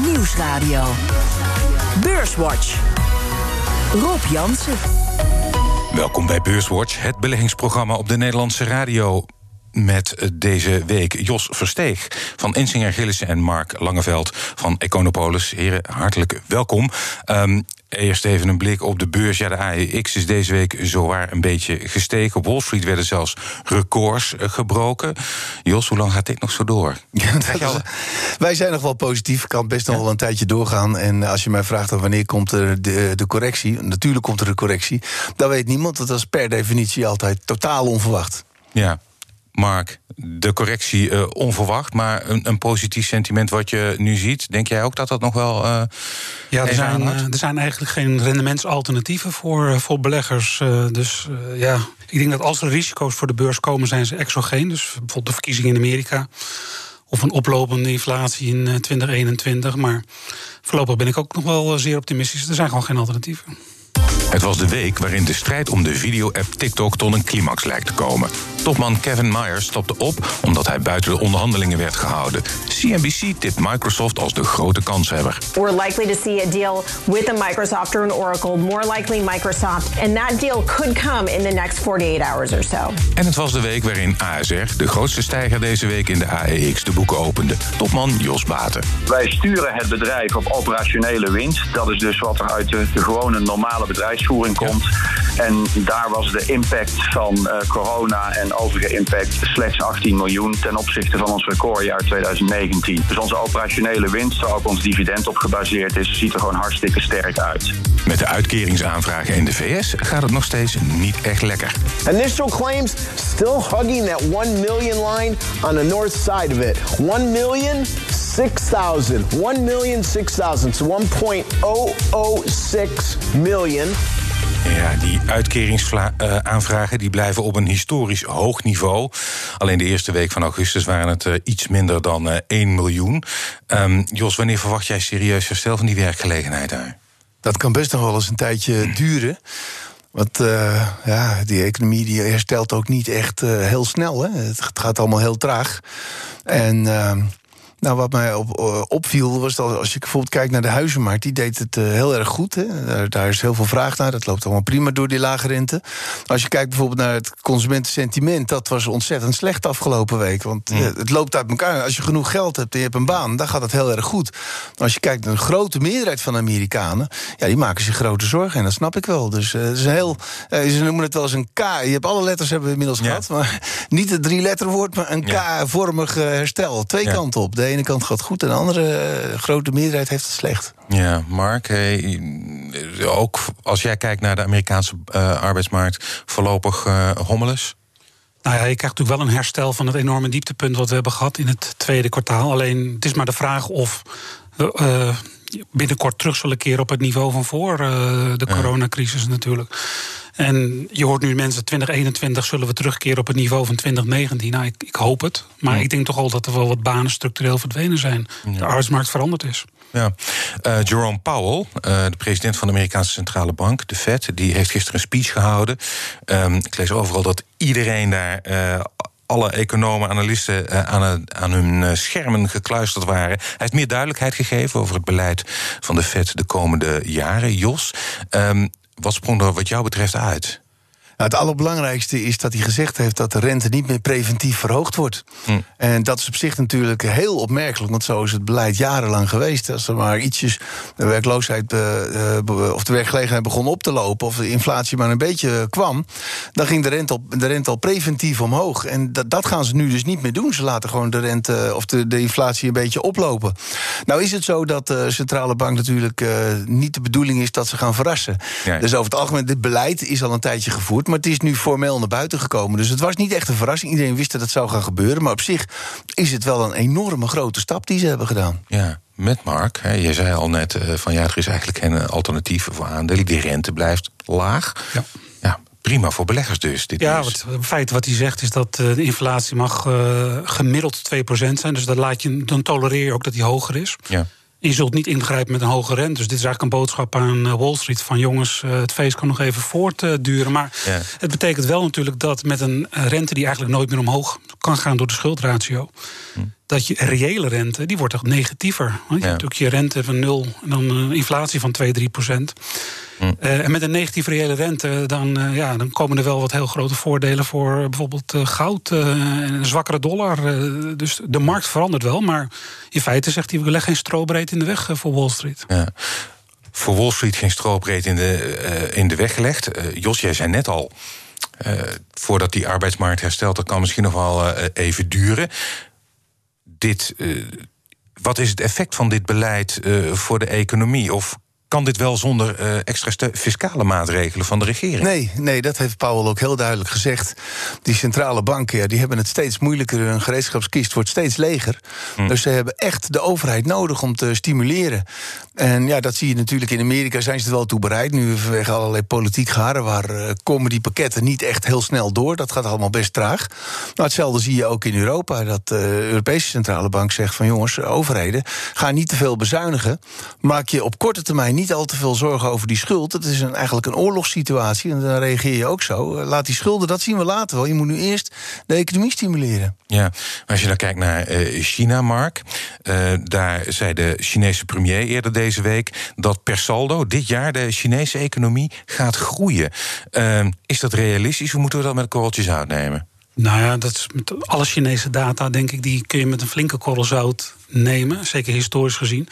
Nieuwsradio. Beurswatch. Rob Jansen. Welkom bij Beurswatch, het beleggingsprogramma op de Nederlandse radio met deze week Jos Versteeg van Insinger Gillissen en Mark Langeveld van Econopolis. Heren, hartelijk welkom. Um, Eerst even een blik op de beurs. Ja, de AEX is deze week zowaar een beetje gestegen. Op Wall Street werden zelfs records eh, gebroken. Jos, hoe lang gaat dit nog zo door? wij zijn nog wel positief. Kan best nog wel een tijdje doorgaan. En als je mij vraagt wanneer komt er de, de correctie... natuurlijk komt er een correctie. Dan weet niemand. Dat is per definitie altijd totaal onverwacht. Ja, Mark, de correctie uh, onverwacht, maar een, een, positief sentiment wat je nu ziet. Denk jij ook dat dat nog wel. Uh, ja, er zijn, uh, er zijn eigenlijk geen rendementsalternatieven voor, voor beleggers. dus ja, ik denk dat als er risico's voor de beurs komen, zijn ze exogeen. Dus bijvoorbeeld de verkiezingen in Amerika. Of een oplopende inflatie in 2021. Maar voorlopig ben ik ook nog wel zeer optimistisch. Er zijn gewoon geen alternatieven. Het was de week waarin de strijd om de video-app TikTok tot een climax lijkt te komen. Topman Kevin Myers stopte op omdat hij buiten de onderhandelingen werd gehouden. CNBC tipt Microsoft als de grote kanshebber. We're likely to see a deal with a Microsoft or an Oracle, more likely Microsoft, and that deal could come in the next 48 hours or so. En het was de week waarin ASR, de grootste stijger deze week in de AEX, de boeken opende. Topman Jos Baten. Wij sturen het bedrijf op operationele winst. Dat is dus wat er uit de, de gewone normale bedrijfsvoering komt. En daar was de impact van uh, corona en overige impact slechts 18 miljoen ten opzichte van ons recordjaar 2019. Dus onze operationele winst, waar ook ons dividend op gebaseerd is, ziet er gewoon hartstikke sterk uit. Met de uitkeringsaanvragen in de VS gaat het nog steeds niet echt lekker. Initial claims still hugging that 1 million line on the north side of it. 1 million 6,000. 1 million 6,000. So 1.006 million. Ja, die uitkeringsaanvragen die blijven op een historisch hoog niveau. Alleen de eerste week van augustus waren het uh, iets minder dan uh, 1 miljoen. Um, Jos, wanneer verwacht jij serieus herstel van die werkgelegenheid daar? Dat kan best nog wel eens een tijdje duren. Want uh, ja, die economie die herstelt ook niet echt heel snel. Hè? Het gaat allemaal heel traag. En ehm, nou, wat mij op, eh, opviel was dat als je bijvoorbeeld kijkt naar de huizenmarkt, die deed het uh, heel erg goed. Hè. Daar, daar, is heel veel vraag naar. Dat loopt allemaal prima door die lage rente. Als je kijkt bijvoorbeeld naar het consumentensentiment, dat was ontzettend slecht afgelopen week. Want uh, het loopt uit elkaar. Als je genoeg geld hebt en je hebt een baan, dan gaat het heel erg goed. als je kijkt naar de grote meerderheid van de Amerikanen, ja, die maken zich grote zorgen. En dat snap ik wel. Dus het is een heel. ze noemen het wel eens een K. Je hebt alle letters hebben we inmiddels gehad. Maar niet het drie letterwoord, maar een K-vormig herstel. Twee kanten op. De ene kant gaat goed en de andere eh, grote meerderheid heeft het slecht. Ja, Mark, ook als jij kijkt naar de Amerikaanse uh, arbeidsmarkt, voorlopig uh, hommeles? Nou ja, je krijgt natuurlijk wel een herstel van het enorme dieptepunt wat we hebben gehad in het tweede kwartaal. Alleen het is maar de vraag of uh, binnenkort terug zullen keren op het niveau van voor de coronacrisis natuurlijk. En je hoort nu mensen 2021 zullen we terugkeren op het niveau van 2019. Nou, ik, ik hoop het. Maar ik denk toch al dat er wel wat banen structureel verdwenen zijn. De arbeidsmarkt veranderd is. Ja. Uh, Jerome Powell, uh, de president van de Amerikaanse Centrale Bank, de Fed, die heeft gisteren een speech gehouden. Um, ik lees overal dat iedereen daar. Uh, alle economen, analisten aan, aan, hun schermen gekluisterd waren. Hij heeft meer duidelijkheid gegeven over het beleid van de Fed de komende jaren. Jos, um, wat sprong er wat jou betreft uit? Nou, het allerbelangrijkste is dat hij gezegd heeft dat de rente niet meer preventief verhoogd wordt. Hm. En dat is op zich natuurlijk heel opmerkelijk, want zo is het beleid jarenlang geweest. Als er maar ietsjes de werkloosheid uh, of de werkgelegenheid begon op te lopen, of de inflatie maar een beetje kwam, dan ging de rente, al, de rente al preventief omhoog. En dat, dat gaan ze nu dus niet meer doen. Ze laten gewoon de rente of de, de inflatie een beetje oplopen. Nou is het zo dat de centrale bank natuurlijk uh, niet de bedoeling is dat ze gaan verrassen. Dus over het algemeen, dit beleid is al een tijdje gevoerd. Maar het is nu formeel naar buiten gekomen. Dus het was niet echt een verrassing. Iedereen wist dat het zou gaan gebeuren. Maar op zich is het wel een enorme grote stap die ze hebben gedaan. Ja, met Mark. Hè, je zei al net uh, van ja, er is eigenlijk geen alternatief voor aandelen. Die rente blijft laag. Ja. ja prima voor beleggers dus. Dit ja, wat, het feit wat hij zegt is dat uh, de inflatie mag uh, gemiddeld 2% zijn. Dus dan, laat je, dan tolereer je ook dat die hoger is. Ja. Je zult niet ingrijpen met een hoge rente. Dus dit is eigenlijk een boodschap aan eh, Wall Street: van jongens, eh, het feest kan nog even voortduren. Maar het betekent wel natuurlijk dat met een rente die eigenlijk nooit meer omhoog kan gaan door de schuldratio. Hm dat je reële rente, die wordt toch negatiever. Want je hebt natuurlijk je rente van nul en dan een inflatie van 2, 3 procent. Hm. en met een negatieve reële rente, dan, ja, dan komen er wel wat heel grote voordelen voor bijvoorbeeld goud en een zwakkere dollar. dus de markt verandert wel, maar in feite zegt hij: we leggen geen strobreed in de weg voor Wall Street. Ja voor Wall Street geen strobreed in de, uh, in de weg gelegd. Uh, Jos, jij zei net al, uh, voordat die arbeidsmarkt herstelt, dat kan misschien nog wel even duren. Dit, wat is het effect van dit beleid voor de economie? Of kan dit wel zonder uh, extra fiscale maatregelen van de regering? Nee, nee, dat heeft Powell ook heel duidelijk gezegd. Die centrale banken ja, die hebben het steeds moeilijker. Hun gereedschapskist wordt steeds leger. Hm. Dus ze hebben echt de overheid nodig om te stimuleren. En ja, dat zie je natuurlijk in Amerika. Zijn ze er wel toe bereid? Nu vanwege allerlei politiek garen... waar uh, komen die pakketten niet echt heel snel door. Dat gaat allemaal best traag. Nou, hetzelfde zie je ook in Europa. Dat de Europese Centrale Bank zegt van... jongens, overheden, ga niet te veel bezuinigen. Maak je op korte termijn niet niet al te veel zorgen over die schuld. Het is een, eigenlijk een oorlogssituatie en dan reageer je ook zo. Eh, laat die schulden, dat zien we later wel. Je moet nu eerst de economie stimuleren. Ja, als je dan kijkt naar uh, China, Mark. Uh, daar zei de Chinese premier eerder deze week dat per saldo dit jaar de Chinese economie gaat groeien. Uh, is dat realistisch? Hoe moeten we dat met korreltjes uitnemen? Nou ja, dat is met alle Chinese data, denk ik, die kun je met een flinke korrel zout nemen. Zeker historisch gezien.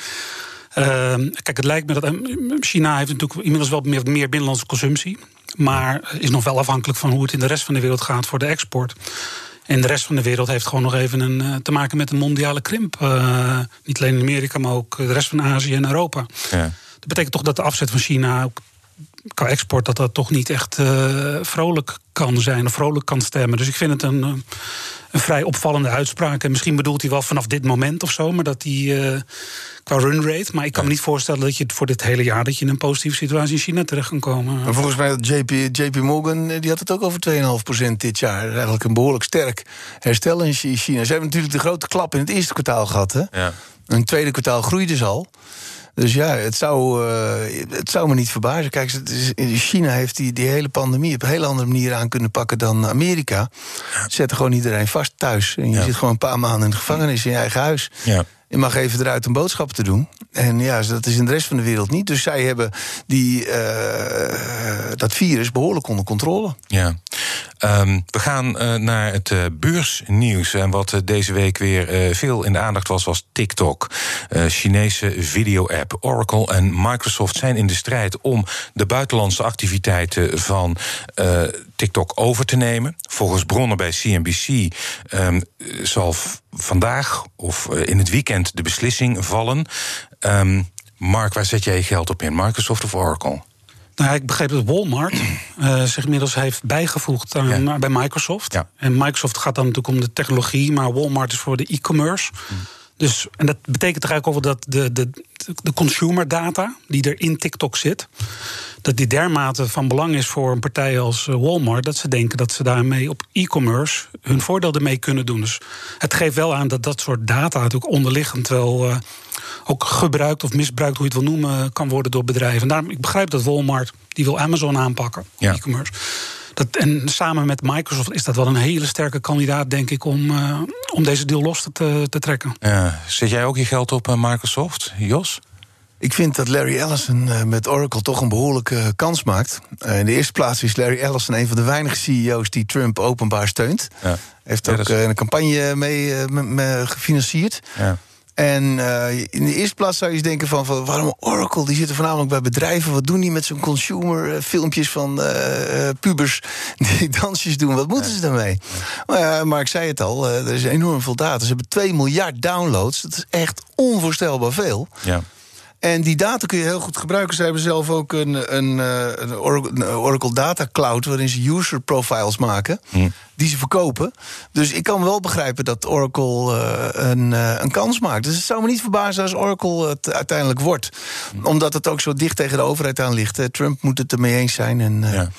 Ehm, kijk, het lijkt me dat ehm, China heeft natuurlijk inmiddels wel meer, meer binnenlandse consumptie. Maar is nog wel afhankelijk van hoe het in de rest van de wereld gaat voor de export. En de rest van de wereld heeft gewoon nog even een, eh, te maken met een mondiale krimp. Uh, niet alleen in Amerika, maar ook de rest van Azië en Europa. Ja. Dat betekent toch dat de afzet van China ook qua export dat dat toch niet echt uh, vrolijk kan zijn of vrolijk kan stemmen. Dus ik vind het een, een vrij opvallende uitspraak. En misschien bedoelt hij wel vanaf dit moment of zo, maar dat hij uh, qua run rate. Maar ik kan me niet voorstellen dat je voor dit hele jaar dat je in een positieve situatie in China terecht kan komen. Maar volgens mij JP, JP Morgan eh, die had het ook over 2,5% dit jaar. Eigenlijk een behoorlijk sterk herstel in China. Ze hebben natuurlijk de grote klap in het eerste kwartaal gehad. Hè? Ja. Een tweede kwartaal groeide ze al. Dus ja, het zou, uh, het zou me niet verbazen. Kijk, China heeft die, die hele pandemie op een hele andere manier aan kunnen pakken dan Amerika. Zetten gewoon iedereen vast thuis. En je zit gewoon een paar maanden in de gevangenis in je eigen huis. Ja. Je mag even eruit om boodschappen te doen. En ja, dat is in de rest van de wereld niet. Dus zij hebben die, uh, dat virus behoorlijk onder controle. Ja. Um, we gaan uh, naar het uh, beursnieuws. En wat deze week weer veel in de aandacht was, was TikTok. Chinese video-app. Oracle en Microsoft zijn in de strijd om de buitenlandse activiteiten van TikTok over te nemen. Volgens bronnen bij CNBC um, ehm, zal vandaag of in het weekend de beslissing vallen. Um, Mark, waar zet jij je geld op in? Microsoft of Oracle? Nou, ik begreep dat Walmart uh, zich inmiddels heeft bijgevoegd aan, bij Microsoft. Ja. En Microsoft gaat dan natuurlijk om de technologie, maar Walmart is voor de e-commerce. Hm. Dus, en dat betekent toch eigenlijk over dat de, de, de consumer data die er in TikTok zit, dat die dermate van belang is voor een partij als eh, Walmart, dat ze denken dat ze daarmee op e-commerce hun voordeel ermee kunnen doen. Dus het geeft wel aan dat dat soort data natuurlijk onderliggend wel uh, ook gebruikt of misbruikt, hoe je het wil noemen, kan worden door bedrijven. En daarom, ik begrijp dat Walmart die wil Amazon aanpakken, ja. e-commerce. Dat, en samen met Microsoft is dat wel een hele sterke kandidaat, denk ik, om, uh, om deze deal los te, te trekken. Ja. Zet jij ook je geld op uh, Microsoft, Jos? Ik vind dat Larry Ellison uh, met Oracle toch een behoorlijke kans maakt. in de eerste plaats is Larry Ellison een van de weinige CEO's die Trump openbaar steunt. Ja. Heeft ook een campagne mee, mee gefinancierd. Ja. En uh, in de eerste plaats zou je eens denken van, van, waarom Oracle? Die zitten voornamelijk bij bedrijven. Wat doen die met zo'n consumer uh, filmpjes van uh, pubers die dansjes doen? Wat moeten ze daarmee? Maar, maar ik zei het al, er is enorm veel data. Ze hebben 2 miljard downloads. Dat is echt onvoorstelbaar veel. Ja. En die data kun je heel goed gebruiken. Ze hebben zelf ook een, een, een Oracle Data Cloud... waarin ze user profiles maken, hm. die ze verkopen. Dus ik kan wel begrijpen dat Oracle uh, een, uh, een kans maakt. Dus het zou me niet verbazen als Oracle het uiteindelijk wordt. Hm. Omdat het ook zo dicht tegen de overheid aan ligt. Trump moet het ermee eens zijn. En, ja.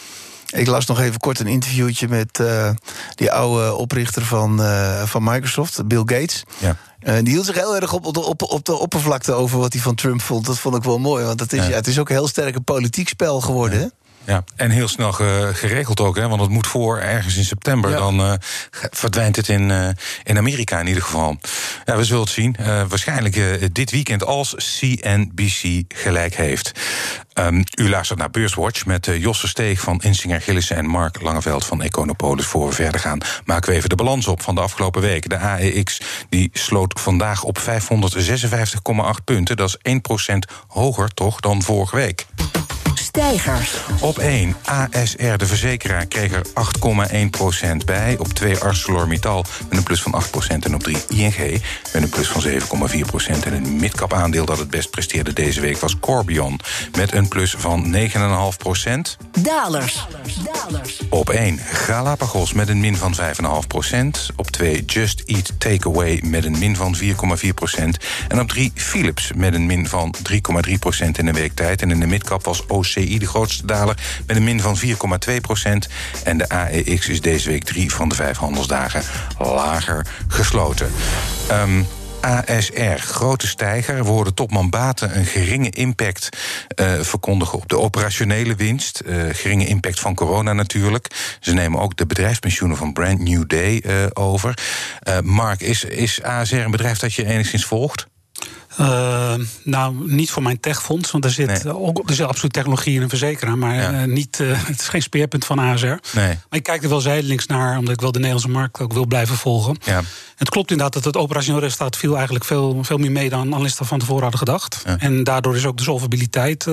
Ik las nog even kort een interviewtje met uh, die oude oprichter van, uh, van Microsoft, Bill Gates. Ja. Uh, die hield zich heel erg op, op, op, de oppervlakte over wat hij van Trump vond. Dat vond ik wel mooi, want het is, ja. het is ook een heel sterk politiek spel geworden. Ja, en heel snel geregeld ook, hè? want het moet voor ergens in september. Dan uh, verdwijnt het in, uh, in Amerika in ieder geval. Ja, we zullen het zien. Uh, waarschijnlijk dit weekend als CNBC gelijk heeft. Um, u luistert naar Beurswatch met Josse Steeg van Insinger Gillissen en Mark Langeveld van Econopolis. Voor we verder gaan, maken we even de balans op van de afgelopen week. De AEX die sloot vandaag op 556,8 punten. Dat is 1% hoger toch dan vorige week. Stijgers. Op 1 ASR, de verzekeraar, kreeg er 8,1% bij. Op 2 ArcelorMittal met een plus van 8%. En op 3 ING met een plus van 7,4%. En een midcap aandeel dat het best presteerde deze week was Corbion. Met een plus van 9,5%. Dalers. Op 1 Galapagos met een min van 5,5%. Op 2 Just Eat Takeaway met een min van 4,4%. En op 3 Philips met een min van 3,3% in een week tijd. En in de midcap was OC de grootste daler met een min van 4,2 procent. En de AEX is deze week drie van de vijf handelsdagen lager gesloten. Um, ASR, grote stijger. We hoorden topman Baten een geringe impact uh, verkondigen op de operationele winst. Uh, geringe impact van corona natuurlijk. Ze nemen ook de bedrijfspensioenen van Brand New Day uh, over. Mark, is, is ASR een bedrijf dat je enigszins volgt? Uh, nou, niet voor mijn techfonds, want er zit, nee. ook, er zit absoluut technologie in een verzekeraar, maar ja. uh, niet, het is geen speerpunt van ASR. Nee. Maar ik kijk er wel zijdelings naar, omdat ik wel de Nederlandse markt ook wil blijven volgen. Ja. Het klopt inderdaad dat het operationeel resultaat viel eigenlijk veel, veel meer mee dan analisten van tevoren hadden gedacht. Ja. En daardoor is ook de solvabiliteit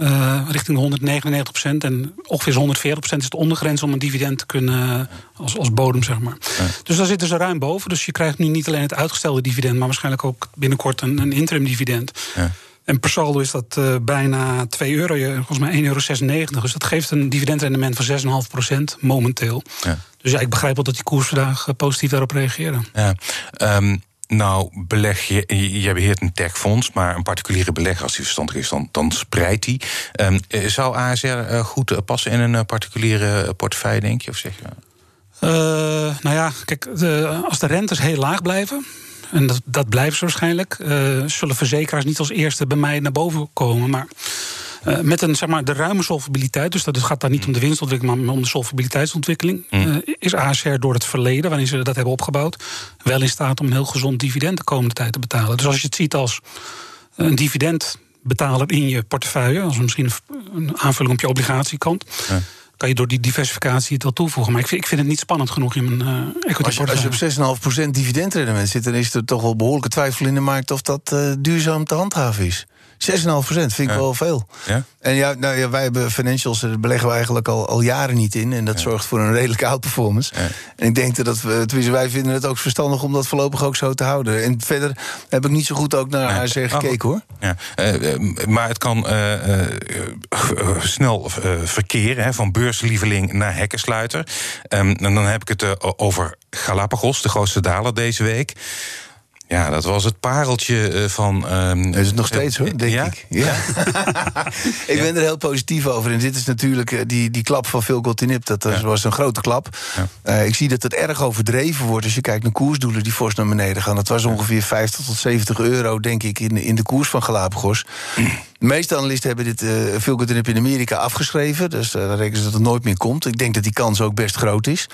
uh, uh, richting de 199 procent. En ongeveer 140 procent is de ondergrens om een dividend te kunnen als, als bodem, zeg maar. Ja. Dus daar zitten ze ruim boven. Dus je krijgt nu niet alleen het uitgestelde dividend, maar waarschijnlijk ook binnenkort een, een interim dividend. Ja. En per saldo is dat uh, bijna 2 euro, volgens mij 1,96 euro. Dus dat geeft een dividendrendement van 6,5 procent momenteel. Ja. Dus ja, ik begrijp wel dat die koers vandaag positief daarop reageren. Ja, um, nou beleg je, je beheert een techfonds, maar een particuliere belegger, als die verstandig is, dan, dan spreidt die. Um, zou ASR uh, goed passen in een particuliere portefeuille, denk je? Of zeg je? Nou ja, kijk, de, als de rentes heel laag blijven, en dat, dat blijven ze waarschijnlijk. Zullen verzekeraars niet als eerste bij mij naar boven komen. Maar uh, met een, zeg maar, de ruime solvabiliteit, dus dat gaat dan niet om de winstontwikkeling, maar om de solvabiliteitsontwikkeling, mm. uh, is ASR door het verleden, waarin ze dat hebben opgebouwd, wel in staat om een heel gezond dividend de komende tijd te betalen. Dus als je het ziet als een dividendbetaler in je portefeuille, als misschien een aanvulling op je obligatiekant. Ja kan je door die diversificatie het wel toevoegen. Maar ik vind, ik vind het niet spannend genoeg in mijn uh, equity als je, als je op 6,5% dividendrendement zit... dan is er toch wel behoorlijke twijfel in de markt... of dat uh, duurzaam te handhaven is. 6,5% vind ik ja. wel veel. Ja? En ja, nou ja, wij hebben financials, daar beleggen we eigenlijk al, al jaren niet in. En dat Ja. zorgt voor een redelijke outperformance. En ik denk dat we, tenminste, wij vinden het ook verstandig om dat voorlopig ook zo te houden. En verder heb ik niet zo goed ook naar. ASR Oh. gekeken hoor. Ja, eh, eh, maar het kan eh, snel verkeren, hè, van beurslieveling naar hekkensluiter. Ehm, en dan heb ik het over Galapagos, de grootste daler deze week. Ja, dat was het pareltje eh, van. ehm, is het nog steeds hoor, denk ja? ik. Ja. ik ben er heel positief over. En dit is natuurlijk eh, die, die klap van Phil Nip. Dat was- Ja. was een grote klap. Eh, ik zie dat het erg overdreven wordt als je kijkt naar koersdoelen die fors naar beneden gaan. Dat was ongeveer 50 tot 70 euro, denk ik, in, de- in de koers van Galapagos. De meeste analisten hebben dit uh, in Amerika afgeschreven. Dus uh, dan rekenen ze dat het nooit meer komt. Ik denk dat die kans ook best groot is.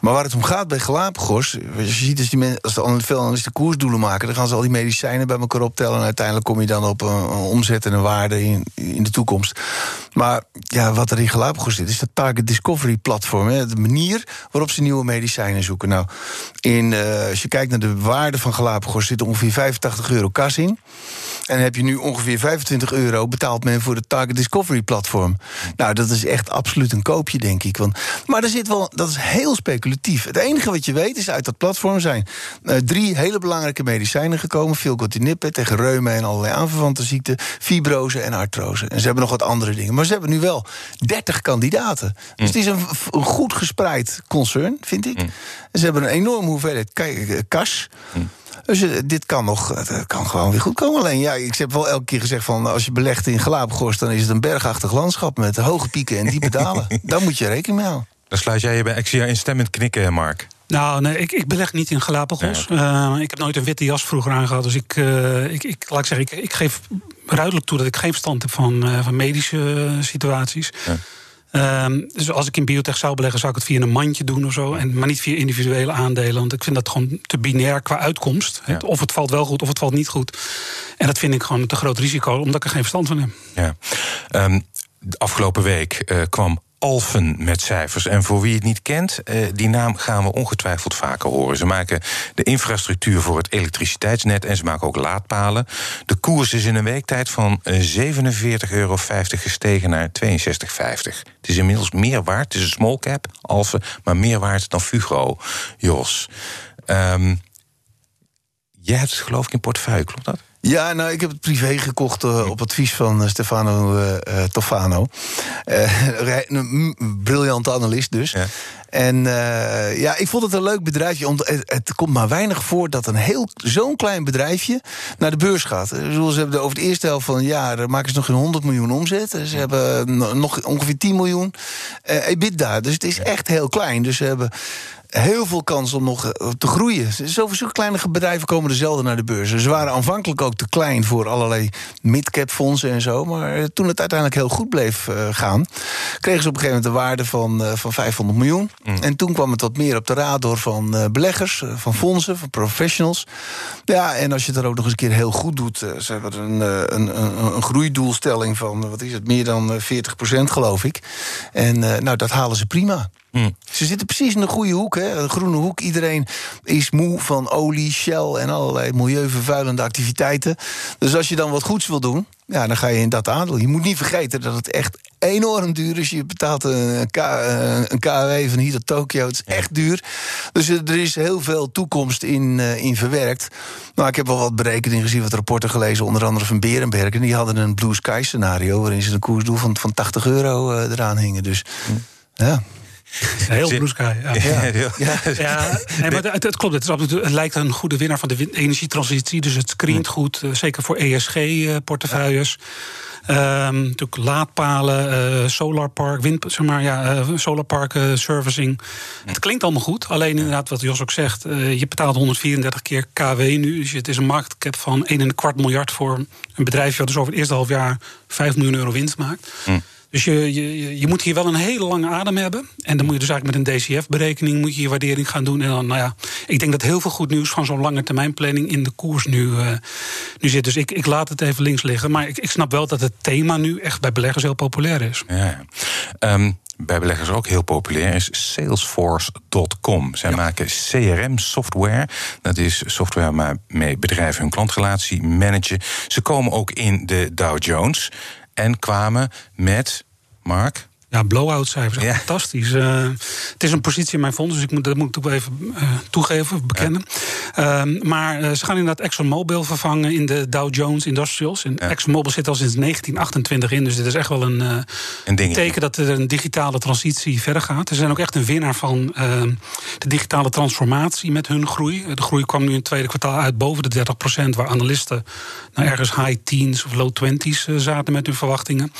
Maar waar het om gaat bij Galapagos... als je ziet als, die men, als de veel analisten koersdoelen maken... dan gaan ze al die medicijnen bij elkaar optellen... en uiteindelijk kom je dan op een, een omzet en een waarde in, in de toekomst. Maar ja, wat er in Galapagos zit, is dat Target Discovery platform. Hè, de manier waarop ze nieuwe medicijnen zoeken. Nou, in, uh, als je kijkt naar de waarde van Galapagos... zit er ongeveer 85 euro kas in. En heb je nu ongeveer 25 euro betaalt men voor de Target Discovery platform. Nou, dat is echt absoluut een koopje, denk ik. Want, maar er zit wel, dat is heel speculatief. Het enige wat je weet is uit dat platform zijn uh, drie hele belangrijke medicijnen gekomen: Filgotinib tegen reuma en allerlei aanverwante ziekten, fibrose en artrose. En ze hebben nog wat andere dingen. Maar ze hebben nu wel 30 kandidaten. Dus het is een, een goed gespreid concern, vind ik. Mm. Ze hebben een enorme hoeveelheid kas. Mm. Dus uh, dit kan nog, het kan gewoon weer goed komen. Alleen ja, ik heb wel elke keer gezegd van als je belegt in Galapagos, dan is het een bergachtig landschap met hoge pieken en diepe dalen. Daar moet je rekening mee houden. Dan sluit jij je bij. Ik zie jou instemmend knikken, Mark. Nou, nee, ik, ik beleg niet in Galapagos. Uh, ik heb nooit een witte jas vroeger aangehad. Dus ik, uh, ik, ik, laat ik zeggen, ik, ik geef duidelijk toe dat ik geen verstand heb van, uh, van medische situaties. Ja. Um, dus als ik in biotech zou beleggen, zou ik het via een mandje doen of zo. En, maar niet via individuele aandelen. Want ik vind dat gewoon te binair qua uitkomst. Ja. Of het valt wel goed of het valt niet goed. En dat vind ik gewoon een te groot risico, omdat ik er geen verstand van heb. Ja. Um, de afgelopen week kwam Alphen met cijfers. En voor wie het niet kent, uh, die naam gaan we ongetwijfeld vaker horen. Ze maken de infrastructuur voor het elektriciteitsnet en ze maken ook laadpalen. De koers is in een week tijd van 47,50 euro gestegen naar 62,50. Het is inmiddels meer waard. Het is een small cap, Alphen, maar meer waard dan Fugro, Jos. Um, jij hebt het geloof ik in portefeuille, klopt dat? Ja, nou, ik heb het privé gekocht uh, op advies van uh, Stefano uh, Tofano. een briljante analist dus. Ja. En ja, ik vond het een leuk bedrijfje. Het, het komt maar weinig voor dat een heel zo'n klein bedrijfje naar de beurs gaat. Zoals ze hebben over het eerste helft van het jaar maken ze nog geen 100 miljoen omzet. Ze hebben nog ongeveer 10 miljoen EBITDA. Dus het is echt heel klein. Dus ze hebben heel veel kans om nog te groeien. Zoveel zulke kleine bedrijven komen er zelden naar de beurs. Ze waren aanvankelijk ook te klein voor allerlei midcap fondsen en zo. Maar toen het uiteindelijk heel goed bleef uh, gaan, kregen ze op een gegeven moment een waarde van, uh, van 500 miljoen. Mm. En toen kwam het wat meer op de radar van uh, beleggers, van fondsen, van professionals. Ja, en als je het er ook nog eens een keer heel goed doet, ze hebben een, een, een, een groeidoelstelling van, wat is het, meer dan 40 procent geloof ik. En nou, dat halen ze prima. Mm. Ze zitten precies in de goede hoek, hè? de groene hoek. Iedereen is moe van olie, Shell en allerlei milieuvervuilende activiteiten. Dus als je dan wat goeds wil doen, ja, dan ga je in dat aandeel. Je moet niet vergeten dat het echt enorm duur is. Je betaalt een, K, een KW van hier tot Tokio. Het is echt duur. Dus er is heel veel toekomst in, in verwerkt. Nou, ik heb wel wat berekeningen gezien, wat rapporten gelezen, onder andere van Berenberg. En die hadden een blue sky scenario waarin ze een koersdoel van, van 80 euro eraan hingen. Dus ja. Heel blue sky. Ja, ja. ja. ja. Nee, maar het, het, klopt. Het, is absoluut, het lijkt een goede winnaar van de energietransitie. Dus het screent goed, uh, zeker voor ESG-portefeuilles. Um, natuurlijk laadpalen, uh, solarpark, wind, zeg maar, ja, uh, solarpark uh, servicing. Het klinkt allemaal goed. Alleen inderdaad, wat Jos ook zegt, je betaalt 134 keer KW nu. Dus het is een marktcap van 1,25 miljard voor een bedrijf dat dus over het eerste half jaar 5 miljoen euro winst maakt. Mm. Dus je, je, je moet hier wel een hele lange adem hebben. En dan moet je dus eigenlijk met een DCF-berekening moet je je waardering gaan doen. En dan, nou ja, ik denk dat heel veel goed nieuws van zo'n lange termijn planning in de koers nu, uh, nu zit. Dus ik, ik laat het even links liggen. Maar ik, ik snap wel dat het thema nu echt bij beleggers heel populair is. Ja. Um, bij beleggers ook heel populair is Salesforce.com. Zij ja. maken CRM-software. Dat is software waarmee bedrijven hun klantrelatie managen. Ze komen ook in de Dow Jones en kwamen met, Mark, ja, blow-out cijfers. Ja. Fantastisch. Uh, het is een positie in mijn fonds, dus ik moet, dat moet ik ook even uh, toegeven, bekennen. Ja. Uh, maar uh, ze gaan inderdaad ExxonMobil vervangen in de Dow Jones Industrials. En ja. ExxonMobil zit al sinds 1928 in, dus dit is echt wel een, een teken dat er een digitale transitie verder gaat. Ze zijn ook echt een winnaar van de digitale transformatie met hun groei. De groei kwam nu in het tweede kwartaal uit boven de 30 procent, waar analisten nou, ergens high teens of low twenties zaten met hun verwachtingen.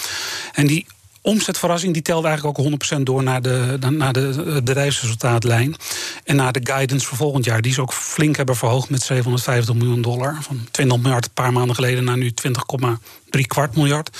En die omzetverrassing die telde eigenlijk ook 100% door naar de, naar de bedrijfsresultaatlijn. En naar de guidance voor volgend jaar. Die is ook flink hebben verhoogd met 750 miljoen dollar. Van 20 miljard een paar maanden geleden naar nu 20,3 kwart miljard.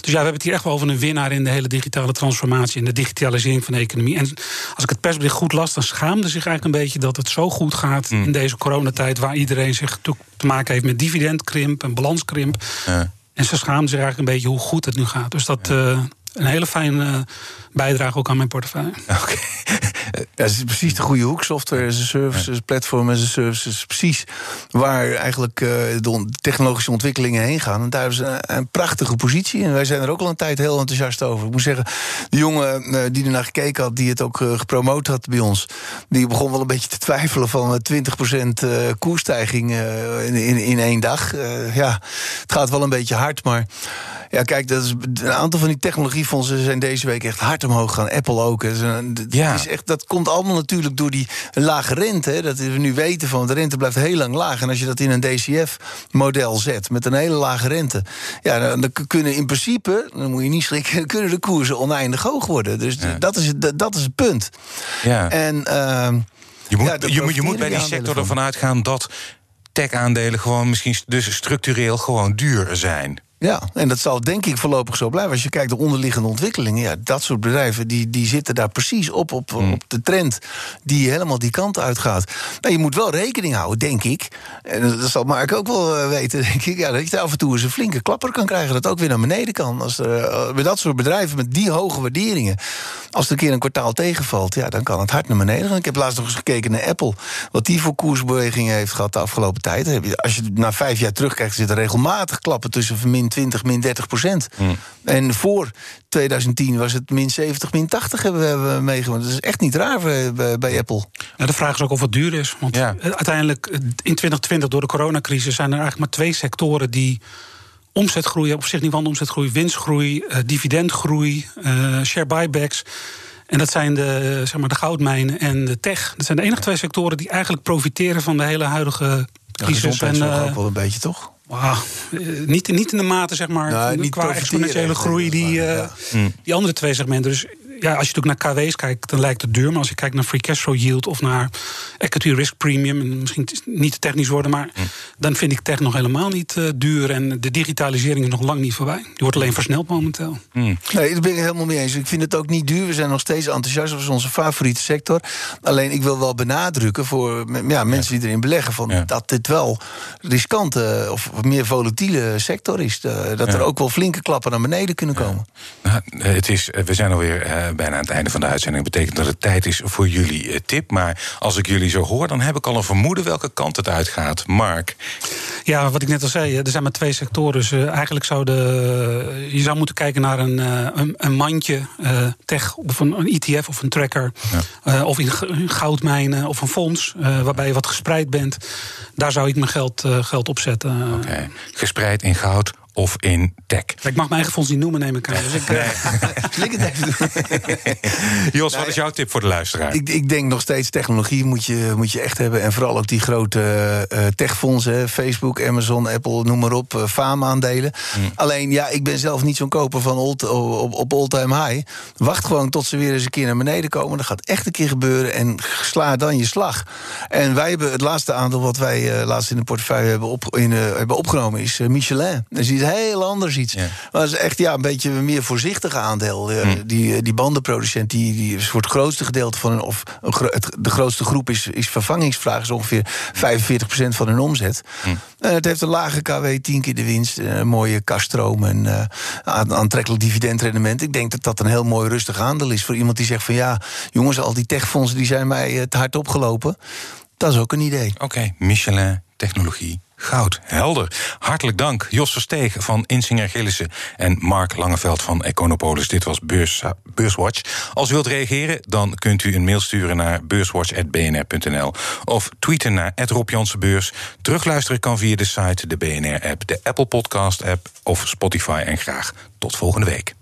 Dus ja, we hebben het hier echt wel over een winnaar in de hele digitale transformatie en de digitalisering van de economie. En als ik het persbericht goed las, dan schaamde zich eigenlijk een beetje dat het zo goed gaat mm. in deze coronatijd, waar iedereen zich te maken heeft met dividendkrimp en balanskrimp. Ja. En ze schaamden zich eigenlijk een beetje hoe goed het nu gaat. Dus dat. Ja. Uh, een hele fijne bijdrage ook aan mijn portefeuille. Oké. Okay. Ja, het is precies de goede hoek. Software as a service, ja. platform as a service. is precies waar eigenlijk de technologische ontwikkelingen heen gaan. En daar is een, een, prachtige positie. En wij zijn er ook al een tijd heel enthousiast over. Ik moet zeggen, de jongen die ernaar gekeken had, die het ook gepromoot had bij ons, die begon wel een beetje te twijfelen van 20% koerstijging in, in, in één dag. Ja, het gaat wel een beetje hard, maar. Ja, kijk, dat is, een aantal van die technologiefondsen zijn deze week echt hard omhoog gegaan. Apple ook. Dat, ja. is echt, dat komt allemaal natuurlijk door die lage rente. Hè, dat we nu weten van de rente blijft heel lang laag. En als je dat in een DCF-model zet met een hele lage rente, ja, dan, dan, kunnen in principe, dan moet je niet schrikken, kunnen de koersen oneindig hoog worden. Dus ja. dat, is, dat, dat, is het punt. Ja. En. Uh, Je moet, Ja, je, moet- je moet bij die sector van. ervan uitgaan dat tech-aandelen gewoon misschien dus structureel gewoon duur zijn. Ja, en dat zal denk ik voorlopig zo blijven. Als je kijkt naar de onderliggende ontwikkelingen, ja, dat soort bedrijven die, die zitten daar precies op, op, Hmm. op de trend die helemaal die kant uitgaat. Maar je moet wel rekening houden, denk ik. En dat zal Mark ook wel eh, weten, denk ik. Ja, dat je af en toe eens een flinke klapper kan krijgen, dat ook weer naar beneden kan. Als er, eh, bij dat soort bedrijven met die hoge waarderingen, als er een keer een kwartaal tegenvalt, ja, dan kan het hard naar beneden gaan. Ik heb laatst nog eens gekeken naar Apple, wat die voor koersbewegingen heeft gehad de afgelopen tijd. Als je naar vijf jaar terugkijkt, zitten regelmatig klappen tussen min 20, min 30 procent. En voor 2010 was het min 70, min 80 hebben we, meegemaakt. Dat is echt niet raar bij, bij- Apple. De vraag is ook of het duur is. Want Ja. eh, uiteindelijk eh, in 2020 door de coronacrisis zijn er eigenlijk maar twee sectoren die omzetgroei. Op zich niet van omzetgroei, winstgroei, eh, dividendgroei, eh, share buybacks. En dat zijn de, zeg maar, de goudmijnen en de tech. Dat zijn de enige twee sectoren die eigenlijk profiteren van de hele huidige crisis. En, gezondheidszorg eh, ook wel een beetje, toch? Wauw, eh, niet, niet in de mate, zeg maar, Nee, niet qua exponentiële groei die, eh, ja. Mm. die andere twee segmenten. Dus ja, als je natuurlijk naar KW's kijkt, dan lijkt het duur. Maar als je kijkt naar free cash flow yield of naar equity risk premium, en misschien niet te technisch worden, maar Mm. dan vind ik tech nog helemaal niet eh, duur. En de digitalisering is nog lang niet voorbij. Die wordt alleen versneld momenteel. Nee, daar ben ik helemaal mee eens. Ik vind het ook niet duur. We zijn nog steeds enthousiast. Dat is onze favoriete sector. Alleen ik wil wel benadrukken voor ja, mensen die erin beleggen... Van Ja. dat dit wel riskante of meer volatiele sector is. Eh, dat er Ja. ook wel flinke klappen naar beneden kunnen komen. Nou, het is, eh, we zijn alweer eh, bijna aan het einde van de uitzending. Dat betekent dat het tijd is voor jullie eh, tip. Maar als ik jullie zo hoor, dan heb ik al een vermoeden welke kant het uitgaat. Mark, Ja, wat ik net al zei, er zijn maar twee sectoren. Dus eh, eigenlijk zou de, je zou moeten kijken naar een, eh, een, een mandje eh, tech of een, een ETF of een tracker. eh, of in, goudmijnen of een fonds eh, waarbij je wat gespreid bent. Daar zou ik mijn geld, eh, geld op zetten. eh, gespreid in goud of in tech. Ik mag mijn eigen fonds niet noemen, neem ik aan. Dus ik, eh, Zal ik het even doen? Jos, wat is jouw tip voor de luisteraar? Ik, ik denk nog steeds technologie moet je, moet je echt hebben. En vooral ook die grote eh, techfondsen. Facebook, Amazon, Apple, noem maar op. eh, faamaandelen. Alleen, ja, ik ben zelf niet zo'n koper van old, op, op all-time high. Wacht gewoon tot ze weer eens een keer naar beneden komen. Dat gaat echt een keer gebeuren. En sla dan je slag. En wij hebben het laatste aandeel wat wij eh, laatst in de portefeuille hebben, op, in, eh, hebben opgenomen... is eh, Michelin. Dat is iets heel anders iets. Ja. Maar dat is echt ja, een beetje een meer voorzichtig aandeel. Eh, Hm. Die, die bandenproducent die, die is voor het grootste gedeelte van hun... of het, de grootste groep is, is vervangingsvraag... is ongeveer 45% van hun omzet. Hm. Eh, het heeft een lage KW, 10 keer de winst... eh, een mooie kaststroom en eh, aan- aantrekkelijk dividendrendement. Ik denk dat dat een heel mooi rustig aandeel is... voor iemand die zegt van ja, jongens, al die techfondsen... die zijn mij eh, te hard opgelopen. Dat is ook een idee. Oké, Michelin, technologie, goud. Helder. Hartelijk dank, Jos Versteeg van Insinger Gillissen... en Mark Langeveld van Econopolis. Dit was Beurs, Beurswatch. Als u wilt reageren, dan kunt u een mail sturen naar beurswatch.bnr.nl... of tweeten naar Rob Jansenbeurs. Terugluisteren kan via de site, de BNR-app... de Apple Podcast-app of Spotify. En graag tot volgende week.